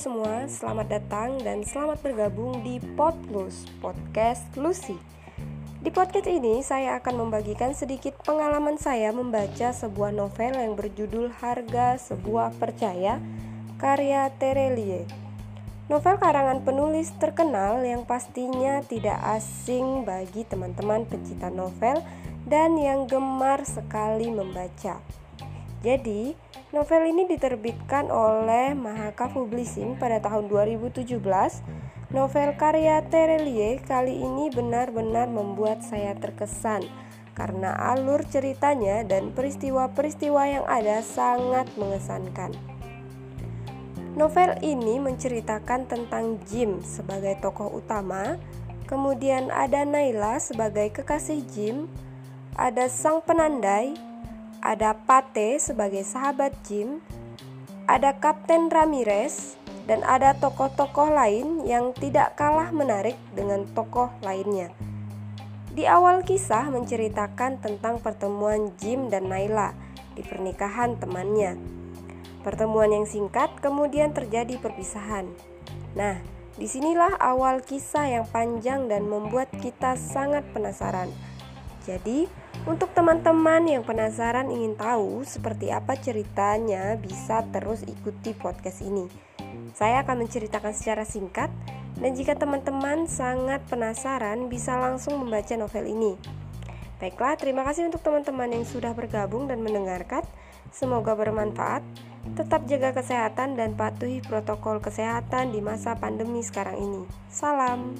semua, selamat datang dan selamat bergabung di Podlus, Podcast Lucy. Di podcast ini saya akan membagikan sedikit pengalaman saya membaca sebuah novel yang berjudul Harga Sebuah Percaya karya Terelie. Novel karangan penulis terkenal yang pastinya tidak asing bagi teman-teman pecinta novel dan yang gemar sekali membaca. Jadi, novel ini diterbitkan oleh Mahaka Publishing pada tahun 2017. Novel karya Terelie kali ini benar-benar membuat saya terkesan karena alur ceritanya dan peristiwa-peristiwa yang ada sangat mengesankan. Novel ini menceritakan tentang Jim sebagai tokoh utama, kemudian ada Naila sebagai kekasih Jim, ada sang penandai, ada Pate sebagai sahabat Jim, ada Kapten Ramirez, dan ada tokoh-tokoh lain yang tidak kalah menarik dengan tokoh lainnya. Di awal kisah menceritakan tentang pertemuan Jim dan Naila di pernikahan temannya. Pertemuan yang singkat kemudian terjadi perpisahan. Nah, di sinilah awal kisah yang panjang dan membuat kita sangat penasaran. Jadi, untuk teman-teman yang penasaran ingin tahu seperti apa ceritanya, bisa terus ikuti podcast ini. Saya akan menceritakan secara singkat, dan jika teman-teman sangat penasaran, bisa langsung membaca novel ini. Baiklah, terima kasih untuk teman-teman yang sudah bergabung dan mendengarkan. Semoga bermanfaat. Tetap jaga kesehatan dan patuhi protokol kesehatan di masa pandemi sekarang ini. Salam.